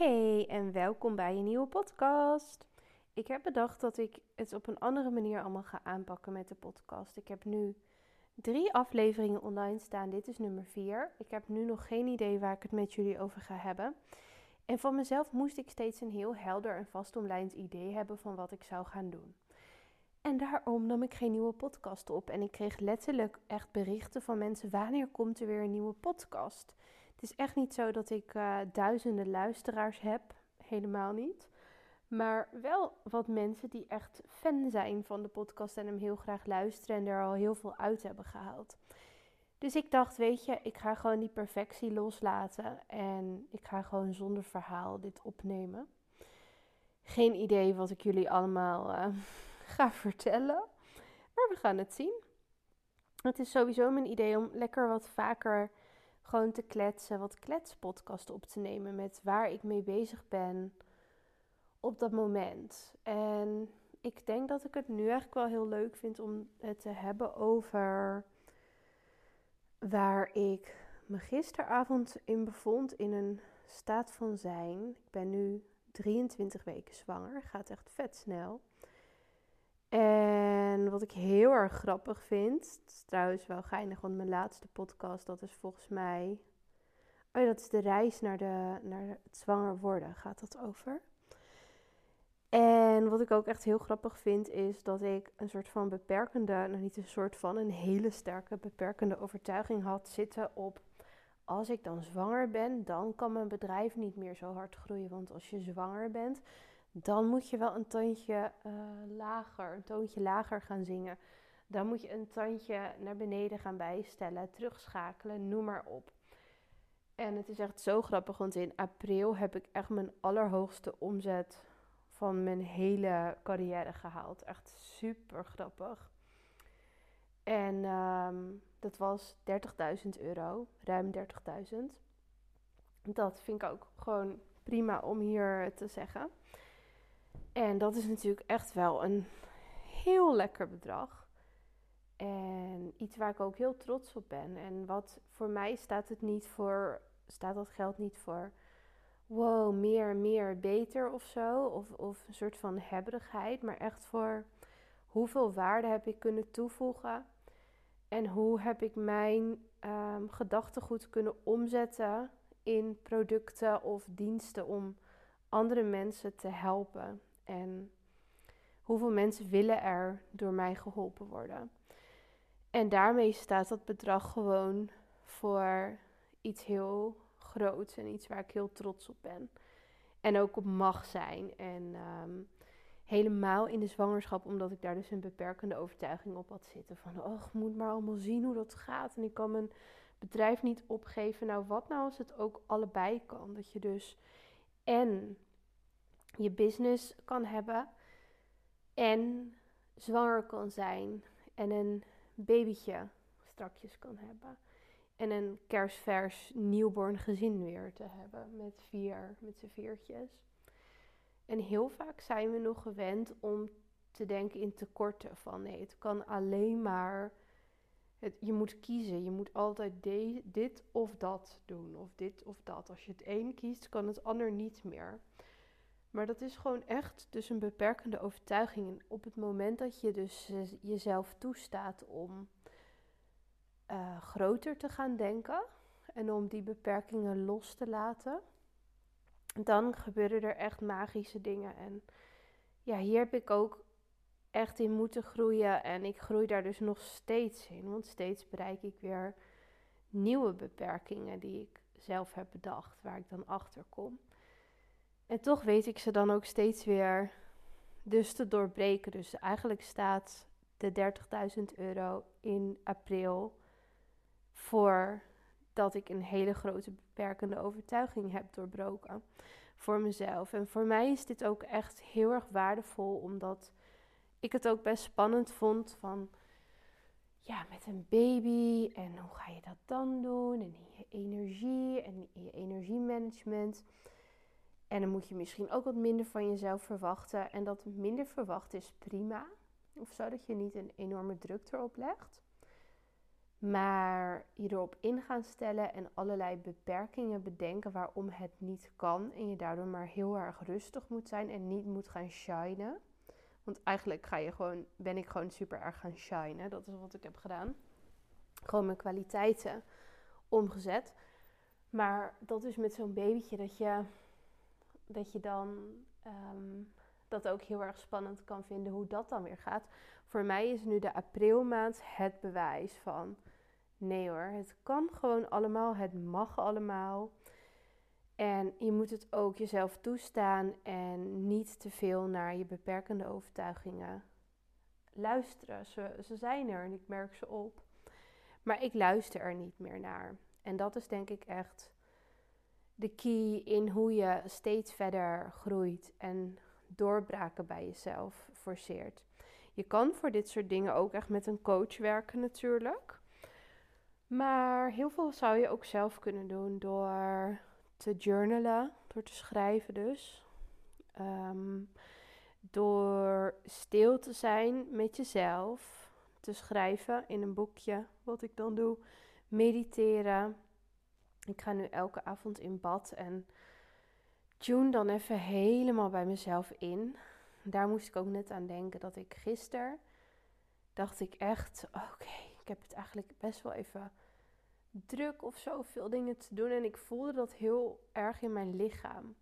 Hey en welkom bij een nieuwe podcast. Ik heb bedacht dat ik het op een andere manier allemaal ga aanpakken met de podcast. Ik heb nu drie afleveringen online staan. Dit is nummer vier. Ik heb nu nog geen idee waar ik het met jullie over ga hebben. En van mezelf moest ik steeds een heel helder en vastomlijnd idee hebben van wat ik zou gaan doen. En daarom nam ik geen nieuwe podcast op. En ik kreeg letterlijk echt berichten van mensen: wanneer komt er weer een nieuwe podcast? Het is echt niet zo dat ik uh, duizenden luisteraars heb, helemaal niet. Maar wel wat mensen die echt fan zijn van de podcast en hem heel graag luisteren en er al heel veel uit hebben gehaald. Dus ik dacht, weet je, ik ga gewoon die perfectie loslaten en ik ga gewoon zonder verhaal dit opnemen. Geen idee wat ik jullie allemaal uh, ga vertellen, maar we gaan het zien. Het is sowieso mijn idee om lekker wat vaker gewoon te kletsen, wat kletspodcast op te nemen met waar ik mee bezig ben op dat moment. En ik denk dat ik het nu eigenlijk wel heel leuk vind om het te hebben over waar ik me gisteravond in bevond in een staat van zijn. Ik ben nu 23 weken zwanger, gaat echt vet snel. En wat ik heel erg grappig vind, is trouwens wel geinig, want mijn laatste podcast, dat is volgens mij. Oh ja, dat is de reis naar, de, naar het zwanger worden, gaat dat over. En wat ik ook echt heel grappig vind, is dat ik een soort van beperkende, nou niet een soort van, een hele sterke beperkende overtuiging had zitten op. Als ik dan zwanger ben, dan kan mijn bedrijf niet meer zo hard groeien. Want als je zwanger bent, dan moet je wel een tandje uh, lager, een toontje lager gaan zingen. Dan moet je een tandje naar beneden gaan bijstellen, terugschakelen, noem maar op. En het is echt zo grappig, want in april heb ik echt mijn allerhoogste omzet van mijn hele carrière gehaald. Echt super grappig. En um, dat was 30.000 euro, ruim 30.000. Dat vind ik ook gewoon prima om hier te zeggen. En dat is natuurlijk echt wel een heel lekker bedrag. En iets waar ik ook heel trots op ben. En wat voor mij staat het niet voor, staat dat geld niet voor wow, meer, meer, beter of zo. Of, of een soort van hebberigheid. Maar echt voor hoeveel waarde heb ik kunnen toevoegen. En hoe heb ik mijn um, gedachtegoed kunnen omzetten in producten of diensten om andere mensen te helpen. En hoeveel mensen willen er door mij geholpen worden. En daarmee staat dat bedrag gewoon voor iets heel groots en iets waar ik heel trots op ben. En ook op mag zijn. En ehm, helemaal in de zwangerschap, omdat ik daar dus een beperkende overtuiging op had zitten. Van, oh, ik moet maar allemaal zien hoe dat gaat. En ik kan mijn bedrijf niet opgeven. Nou, wat nou als het ook allebei kan? Dat je dus en je business kan hebben en zwanger kan zijn en een babytje strakjes kan hebben. En een kerstvers newborn gezin weer te hebben met vier, met z'n viertjes. En heel vaak zijn we nog gewend om te denken in tekorten van nee, het kan alleen maar. Het, je moet kiezen. Je moet altijd dit of dat doen. Of dit of dat. Als je het een kiest, kan het ander niet meer. Maar dat is gewoon echt dus een beperkende overtuiging. En op het moment dat je dus jezelf toestaat om uh, groter te gaan denken en om die beperkingen los te laten, dan gebeuren er echt magische dingen. En ja, hier heb ik ook echt in moeten groeien en ik groei daar dus nog steeds in, want steeds bereik ik weer nieuwe beperkingen die ik zelf heb bedacht, waar ik dan achter kom. En toch weet ik ze dan ook steeds weer dus te doorbreken. Dus eigenlijk staat de 30.000 euro in april voor dat ik een hele grote beperkende overtuiging heb doorbroken voor mezelf. En voor mij is dit ook echt heel erg waardevol, omdat ik het ook best spannend vond van ja, met een baby en hoe ga je dat dan doen en je energie en je energiemanagement. En dan moet je misschien ook wat minder van jezelf verwachten. En dat minder verwachten is prima. Of zo dat je niet een enorme druk erop legt. Maar je erop in gaan stellen en allerlei beperkingen bedenken waarom het niet kan. En je daardoor maar heel erg rustig moet zijn en niet moet gaan shinen. Want eigenlijk ga je gewoon, ben ik gewoon super erg gaan shinen. Dat is wat ik heb gedaan. Gewoon mijn kwaliteiten omgezet. Maar dat is met zo'n babytje dat je, dat je dan ehm, dat ook heel erg spannend kan vinden hoe dat dan weer gaat. Voor mij is nu de aprilmaand het bewijs van nee hoor, het kan gewoon allemaal, het mag allemaal. En je moet het ook jezelf toestaan en niet te veel naar je beperkende overtuigingen luisteren. Ze, ze zijn er en ik merk ze op. Maar ik luister er niet meer naar. En dat is denk ik echt de key in hoe je steeds verder groeit en doorbraken bij jezelf forceert. Je kan voor dit soort dingen ook echt met een coach werken natuurlijk. Maar heel veel zou je ook zelf kunnen doen door te journalen, door te schrijven dus. Ehm, door stil te zijn met jezelf, te schrijven in een boekje, wat ik dan doe. Mediteren. Ik ga nu elke avond in bad en tune dan even helemaal bij mezelf in. Daar moest ik ook net aan denken dat ik gisteren dacht ik echt, oké, ik heb het eigenlijk best wel even druk of zo, veel dingen te doen. En ik voelde dat heel erg in mijn lichaam.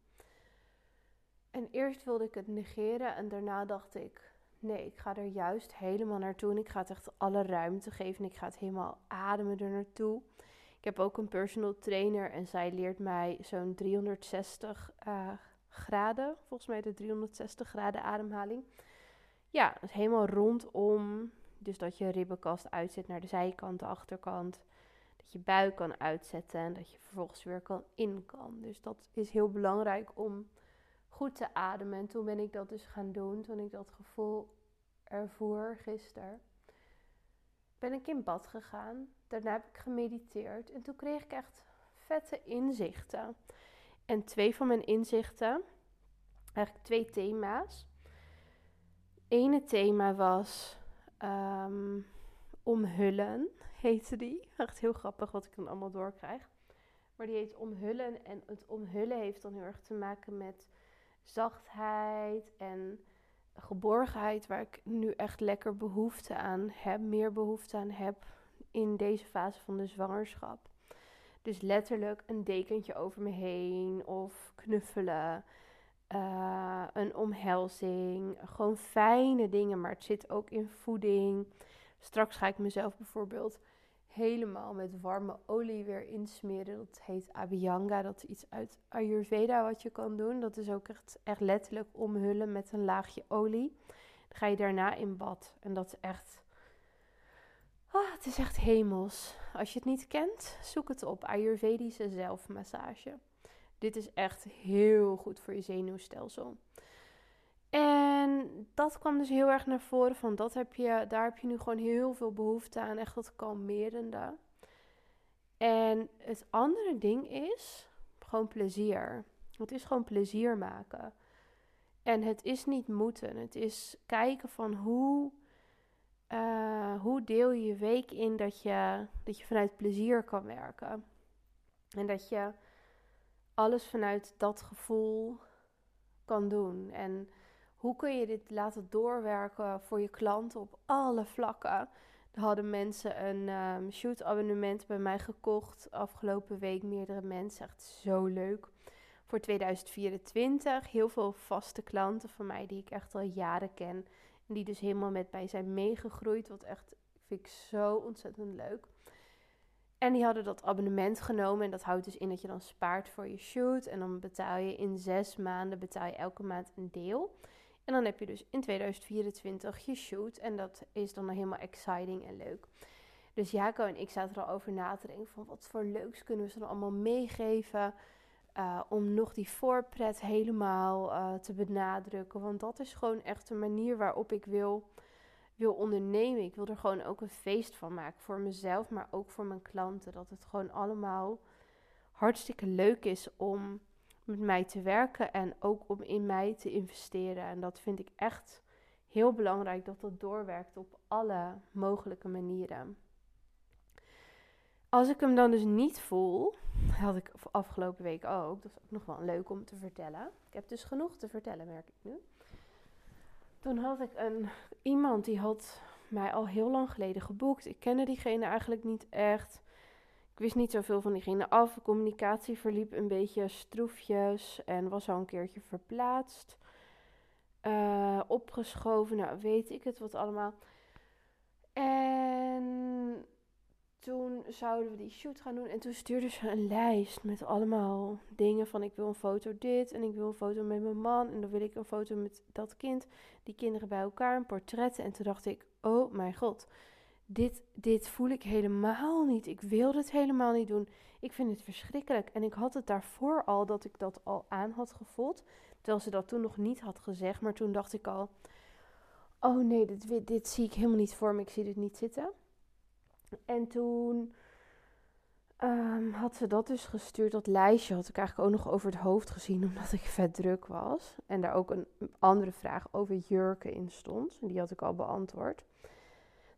En eerst wilde ik het negeren en daarna dacht ik, nee, ik ga er juist helemaal naartoe. En ik ga het echt alle ruimte geven en ik ga het helemaal ademen er naartoe. Ik heb ook een personal trainer en zij leert mij zo'n 360 uh, graden, volgens mij de 360 graden ademhaling. Ja, dus helemaal rondom. Dus dat je ribbenkast uitzet naar de zijkant, de achterkant. Dat je buik kan uitzetten en dat je vervolgens weer kan in kan. Dus dat is heel belangrijk om goed te ademen. En toen ben ik dat dus gaan doen, toen ik dat gevoel ervoer gisteren. Ben ik in bad gegaan. Daarna heb ik gemediteerd. En toen kreeg ik echt vette inzichten. En twee van mijn inzichten, eigenlijk twee thema's. Ene thema was um, omhullen, heette die. Echt heel grappig wat ik dan allemaal doorkrijg. Maar die heet omhullen. En het omhullen heeft dan heel erg te maken met zachtheid en geborgenheid, waar ik nu echt lekker behoefte aan heb, meer behoefte aan heb in deze fase van de zwangerschap. Dus letterlijk een dekentje over me heen of knuffelen, uh, een omhelzing, gewoon fijne dingen, maar het zit ook in voeding. Straks ga ik mezelf bijvoorbeeld helemaal met warme olie weer insmeren. Dat heet Abhyanga. Dat is iets uit Ayurveda wat je kan doen. Dat is ook echt, echt letterlijk omhullen met een laagje olie. Dan ga je daarna in bad. En dat is echt... Oh, het is echt hemels. Als je het niet kent, zoek het op. Ayurvedische zelfmassage. Dit is echt heel goed voor je zenuwstelsel. En dat kwam dus heel erg naar voren van dat heb je, daar heb je nu gewoon heel veel behoefte aan, echt dat kalmerende. En het andere ding is gewoon plezier. Het is gewoon plezier maken. En het is niet moeten. Het is kijken van hoe, uh, hoe deel je je week in dat je, dat je vanuit plezier kan werken. En dat je alles vanuit dat gevoel kan doen. En hoe kun je dit laten doorwerken voor je klanten op alle vlakken? Er hadden mensen een um, shoot-abonnement bij mij gekocht. Afgelopen week meerdere mensen. Echt zo leuk. Voor 2024. Heel veel vaste klanten van mij die ik echt al jaren ken. En die dus helemaal met mij zijn meegegroeid. Wat echt vind ik zo ontzettend leuk. En die hadden dat abonnement genomen. En dat houdt dus in dat je dan spaart voor je shoot. En dan betaal je in zes maanden betaal je elke maand een deel. En dan heb je dus in 2024 je shoot. En dat is dan helemaal exciting en leuk. Dus Jaco en ik zaten er al over na te denken van wat voor leuks kunnen we ze dan allemaal meegeven. Uh, om nog die voorpret helemaal uh, te benadrukken. Want dat is gewoon echt een manier waarop ik wil, wil ondernemen. Ik wil er gewoon ook een feest van maken. Voor mezelf, maar ook voor mijn klanten. Dat het gewoon allemaal hartstikke leuk is om met mij te werken en ook om in mij te investeren. En dat vind ik echt heel belangrijk dat dat doorwerkt op alle mogelijke manieren. Als ik hem dan dus niet voel, had ik afgelopen week ook, dat is ook nog wel leuk om te vertellen. Ik heb dus genoeg te vertellen, merk ik nu. Toen had ik een, iemand die had mij al heel lang geleden geboekt. Ik kende diegene eigenlijk niet echt. Ik wist niet zoveel van diegene af. De communicatie verliep een beetje stroefjes en was al een keertje verplaatst. Uh, opgeschoven, nou weet ik het wat allemaal. En toen zouden we die shoot gaan doen. En toen stuurde ze een lijst met allemaal dingen van ik wil een foto dit en ik wil een foto met mijn man en dan wil ik een foto met dat kind. Die kinderen bij elkaar, een portret. En toen dacht ik, oh mijn god, dit, dit voel ik helemaal niet. Ik wil dit helemaal niet doen. Ik vind het verschrikkelijk. En ik had het daarvoor al dat ik dat al aan had gevoeld. Terwijl ze dat toen nog niet had gezegd. Maar toen dacht ik al, oh nee, dit, dit zie ik helemaal niet voor me. Ik zie dit niet zitten. En toen um, had ze dat dus gestuurd. Dat lijstje had ik eigenlijk ook nog over het hoofd gezien, omdat ik vet druk was. En daar ook een andere vraag over jurken in stond. En die had ik al beantwoord.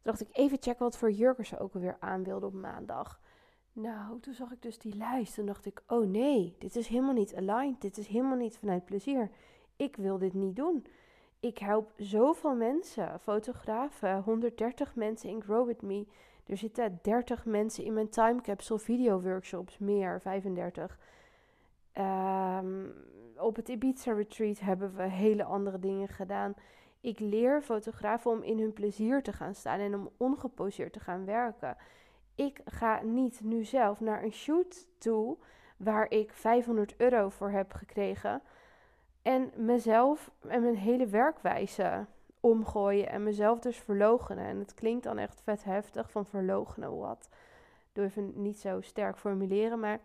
Toen dacht ik even checken wat voor jurken ze ook alweer aan wilde op maandag. Nou, toen zag ik dus die lijst en dacht ik, oh nee, dit is helemaal niet aligned. Dit is helemaal niet vanuit plezier. Ik wil dit niet doen. Ik help zoveel mensen, fotografen, 130 mensen in Grow With Me er zitten 30 mensen in mijn time capsule video workshops, meer, 35. Ehm, op het Ibiza retreat hebben we hele andere dingen gedaan. Ik leer fotografen om in hun plezier te gaan staan en om ongeposeerd te gaan werken. Ik ga niet nu zelf naar een shoot toe waar ik 500 euro voor heb gekregen en mezelf en mijn hele werkwijze omgooien en mezelf dus verlogenen. En het klinkt dan echt vet heftig van verlogenen wat. Durf het niet zo sterk formuleren, maar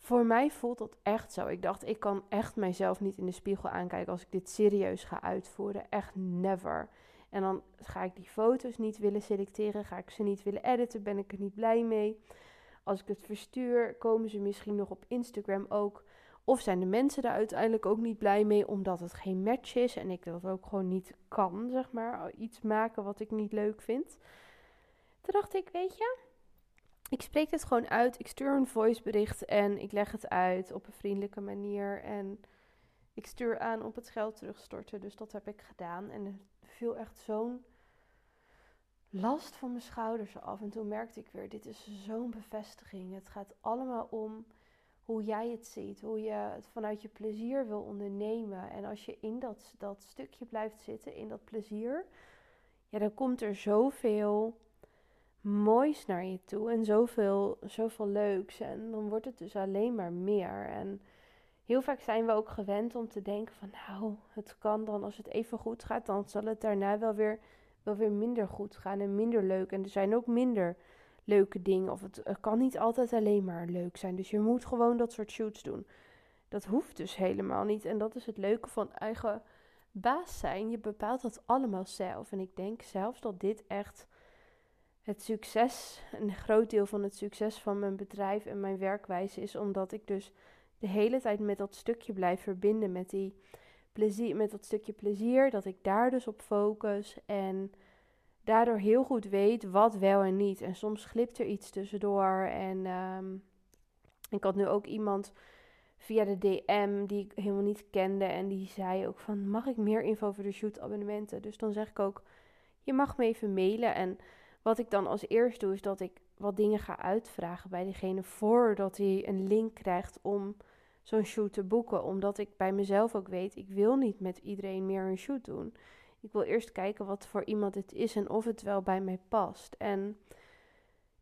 voor mij voelt dat echt zo. Ik dacht, ik kan echt mijzelf niet in de spiegel aankijken als ik dit serieus ga uitvoeren. Echt never. En dan ga ik die foto's niet willen selecteren, ga ik ze niet willen editen, ben ik er niet blij mee. Als ik het verstuur, komen ze misschien nog op Instagram ook of zijn de mensen daar uiteindelijk ook niet blij mee omdat het geen match is en ik dat ook gewoon niet kan, zeg maar, iets maken wat ik niet leuk vind. Toen dacht ik, weet je, ik spreek het gewoon uit. Ik stuur een voicebericht en ik leg het uit op een vriendelijke manier. En ik stuur aan op het geld terugstorten. Dus dat heb ik gedaan. En er viel echt zo'n last van mijn schouders af. En toen merkte ik weer, dit is zo'n bevestiging. Het gaat allemaal om hoe jij het ziet, hoe je het vanuit je plezier wil ondernemen. En als je in dat, dat stukje blijft zitten, in dat plezier, ja, dan komt er zoveel moois naar je toe en zoveel, zoveel leuks. En dan wordt het dus alleen maar meer. En heel vaak zijn we ook gewend om te denken van nou, het kan dan als het even goed gaat, dan zal het daarna wel weer, wel weer minder goed gaan en minder leuk. En er zijn ook minder leuke dingen. Of het, kan niet altijd alleen maar leuk zijn. Dus je moet gewoon dat soort shoots doen. Dat hoeft dus helemaal niet. En dat is het leuke van eigen baas zijn. Je bepaalt dat allemaal zelf. En ik denk zelfs dat dit echt het succes, een groot deel van het succes van mijn bedrijf en mijn werkwijze is. Omdat ik dus de hele tijd met dat stukje blijf verbinden. Met, die plezier, met dat stukje plezier. Dat ik daar dus op focus. En daardoor heel goed weet wat wel en niet. En soms glipt er iets tussendoor. En ehm, ik had nu ook iemand via de DM die ik helemaal niet kende. En die zei ook van, mag ik meer info over de shoot abonnementen? Dus dan zeg ik ook, je mag me even mailen. En wat ik dan als eerst doe, is dat ik wat dingen ga uitvragen bij diegene voordat hij een link krijgt om zo'n shoot te boeken. Omdat ik bij mezelf ook weet, ik wil niet met iedereen meer een shoot doen. Ik wil eerst kijken wat voor iemand het is en of het wel bij mij past. En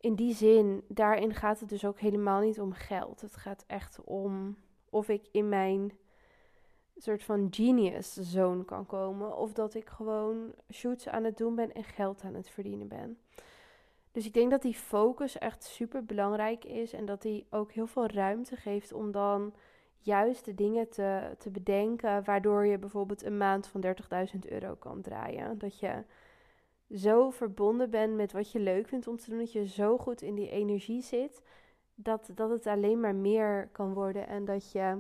in die zin, daarin gaat het dus ook helemaal niet om geld. Het gaat echt om of ik in mijn soort van genius zone kan komen. Of dat ik gewoon shoots aan het doen ben en geld aan het verdienen ben. Dus ik denk dat die focus echt super belangrijk is. En dat die ook heel veel ruimte geeft om dan juist de dingen te, te bedenken waardoor je bijvoorbeeld een maand van 30.000 euro kan draaien. Dat je zo verbonden bent met wat je leuk vindt om te doen, dat je zo goed in die energie zit, dat, dat het alleen maar meer kan worden en dat je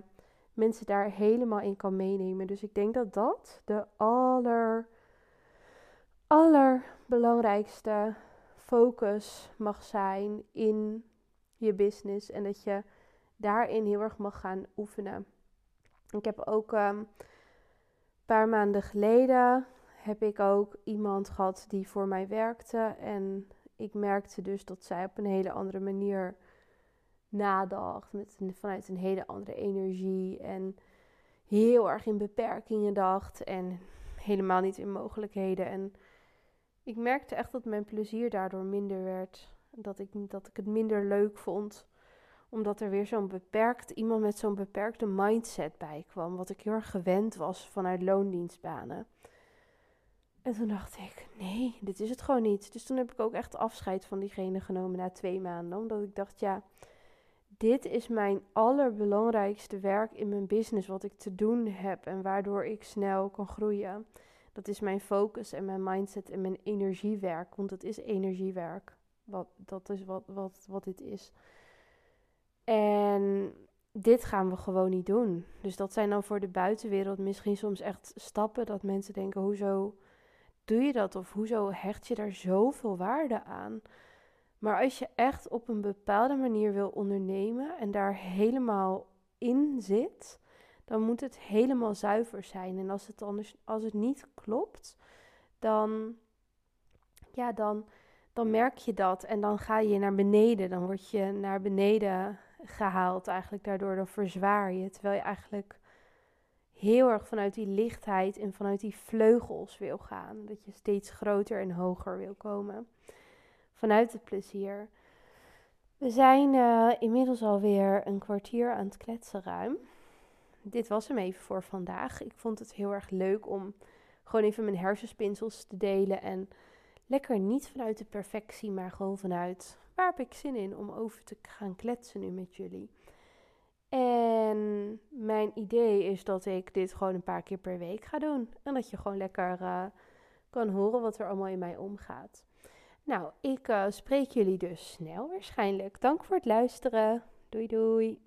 mensen daar helemaal in kan meenemen. Dus ik denk dat dat de aller, allerbelangrijkste focus mag zijn in je business en dat je daarin heel erg mag gaan oefenen. Ik heb ook um, een paar maanden geleden heb ik ook iemand gehad die voor mij werkte en ik merkte dus dat zij op een hele andere manier nadacht, met, vanuit een hele andere energie en heel erg in beperkingen dacht en helemaal niet in mogelijkheden. En ik merkte echt dat mijn plezier daardoor minder werd. Dat ik, dat ik het minder leuk vond. Omdat er weer zo'n beperkt, iemand met zo'n beperkte mindset bij kwam. Wat ik heel erg gewend was vanuit loondienstbanen. En toen dacht ik, nee, dit is het gewoon niet. Dus toen heb ik ook echt afscheid van diegene genomen na twee maanden. Omdat ik dacht, ja, dit is mijn allerbelangrijkste werk in mijn business. Wat ik te doen heb en waardoor ik snel kan groeien. Dat is mijn focus en mijn mindset en mijn energiewerk. Want het is energiewerk. Wat, dat is wat, wat, wat dit is. En dit gaan we gewoon niet doen. Dus dat zijn dan voor de buitenwereld misschien soms echt stappen dat mensen denken: hoezo doe je dat? Of hoezo hecht je daar zoveel waarde aan? Maar als je echt op een bepaalde manier wil ondernemen en daar helemaal in zit, dan moet het helemaal zuiver zijn. En als het anders, als het niet klopt, dan, ja, dan, dan merk je dat en dan ga je naar beneden. Dan word je naar beneden gehaald eigenlijk daardoor, dan verzwaar je. Terwijl je eigenlijk heel erg vanuit die lichtheid en vanuit die vleugels wil gaan. Dat je steeds groter en hoger wil komen. Vanuit het plezier. We zijn uh, inmiddels alweer een kwartier aan het kletsen ruim dit was hem even voor vandaag. Ik vond het heel erg leuk om gewoon even mijn hersenspinsels te delen. En lekker niet vanuit de perfectie, maar gewoon vanuit waar heb ik zin in om over te gaan kletsen nu met jullie. En mijn idee is dat ik dit gewoon een paar keer per week ga doen. En dat je gewoon lekker uh, kan horen wat er allemaal in mij omgaat. Nou, ik uh, spreek jullie dus snel waarschijnlijk. Dank voor het luisteren. Doei doei.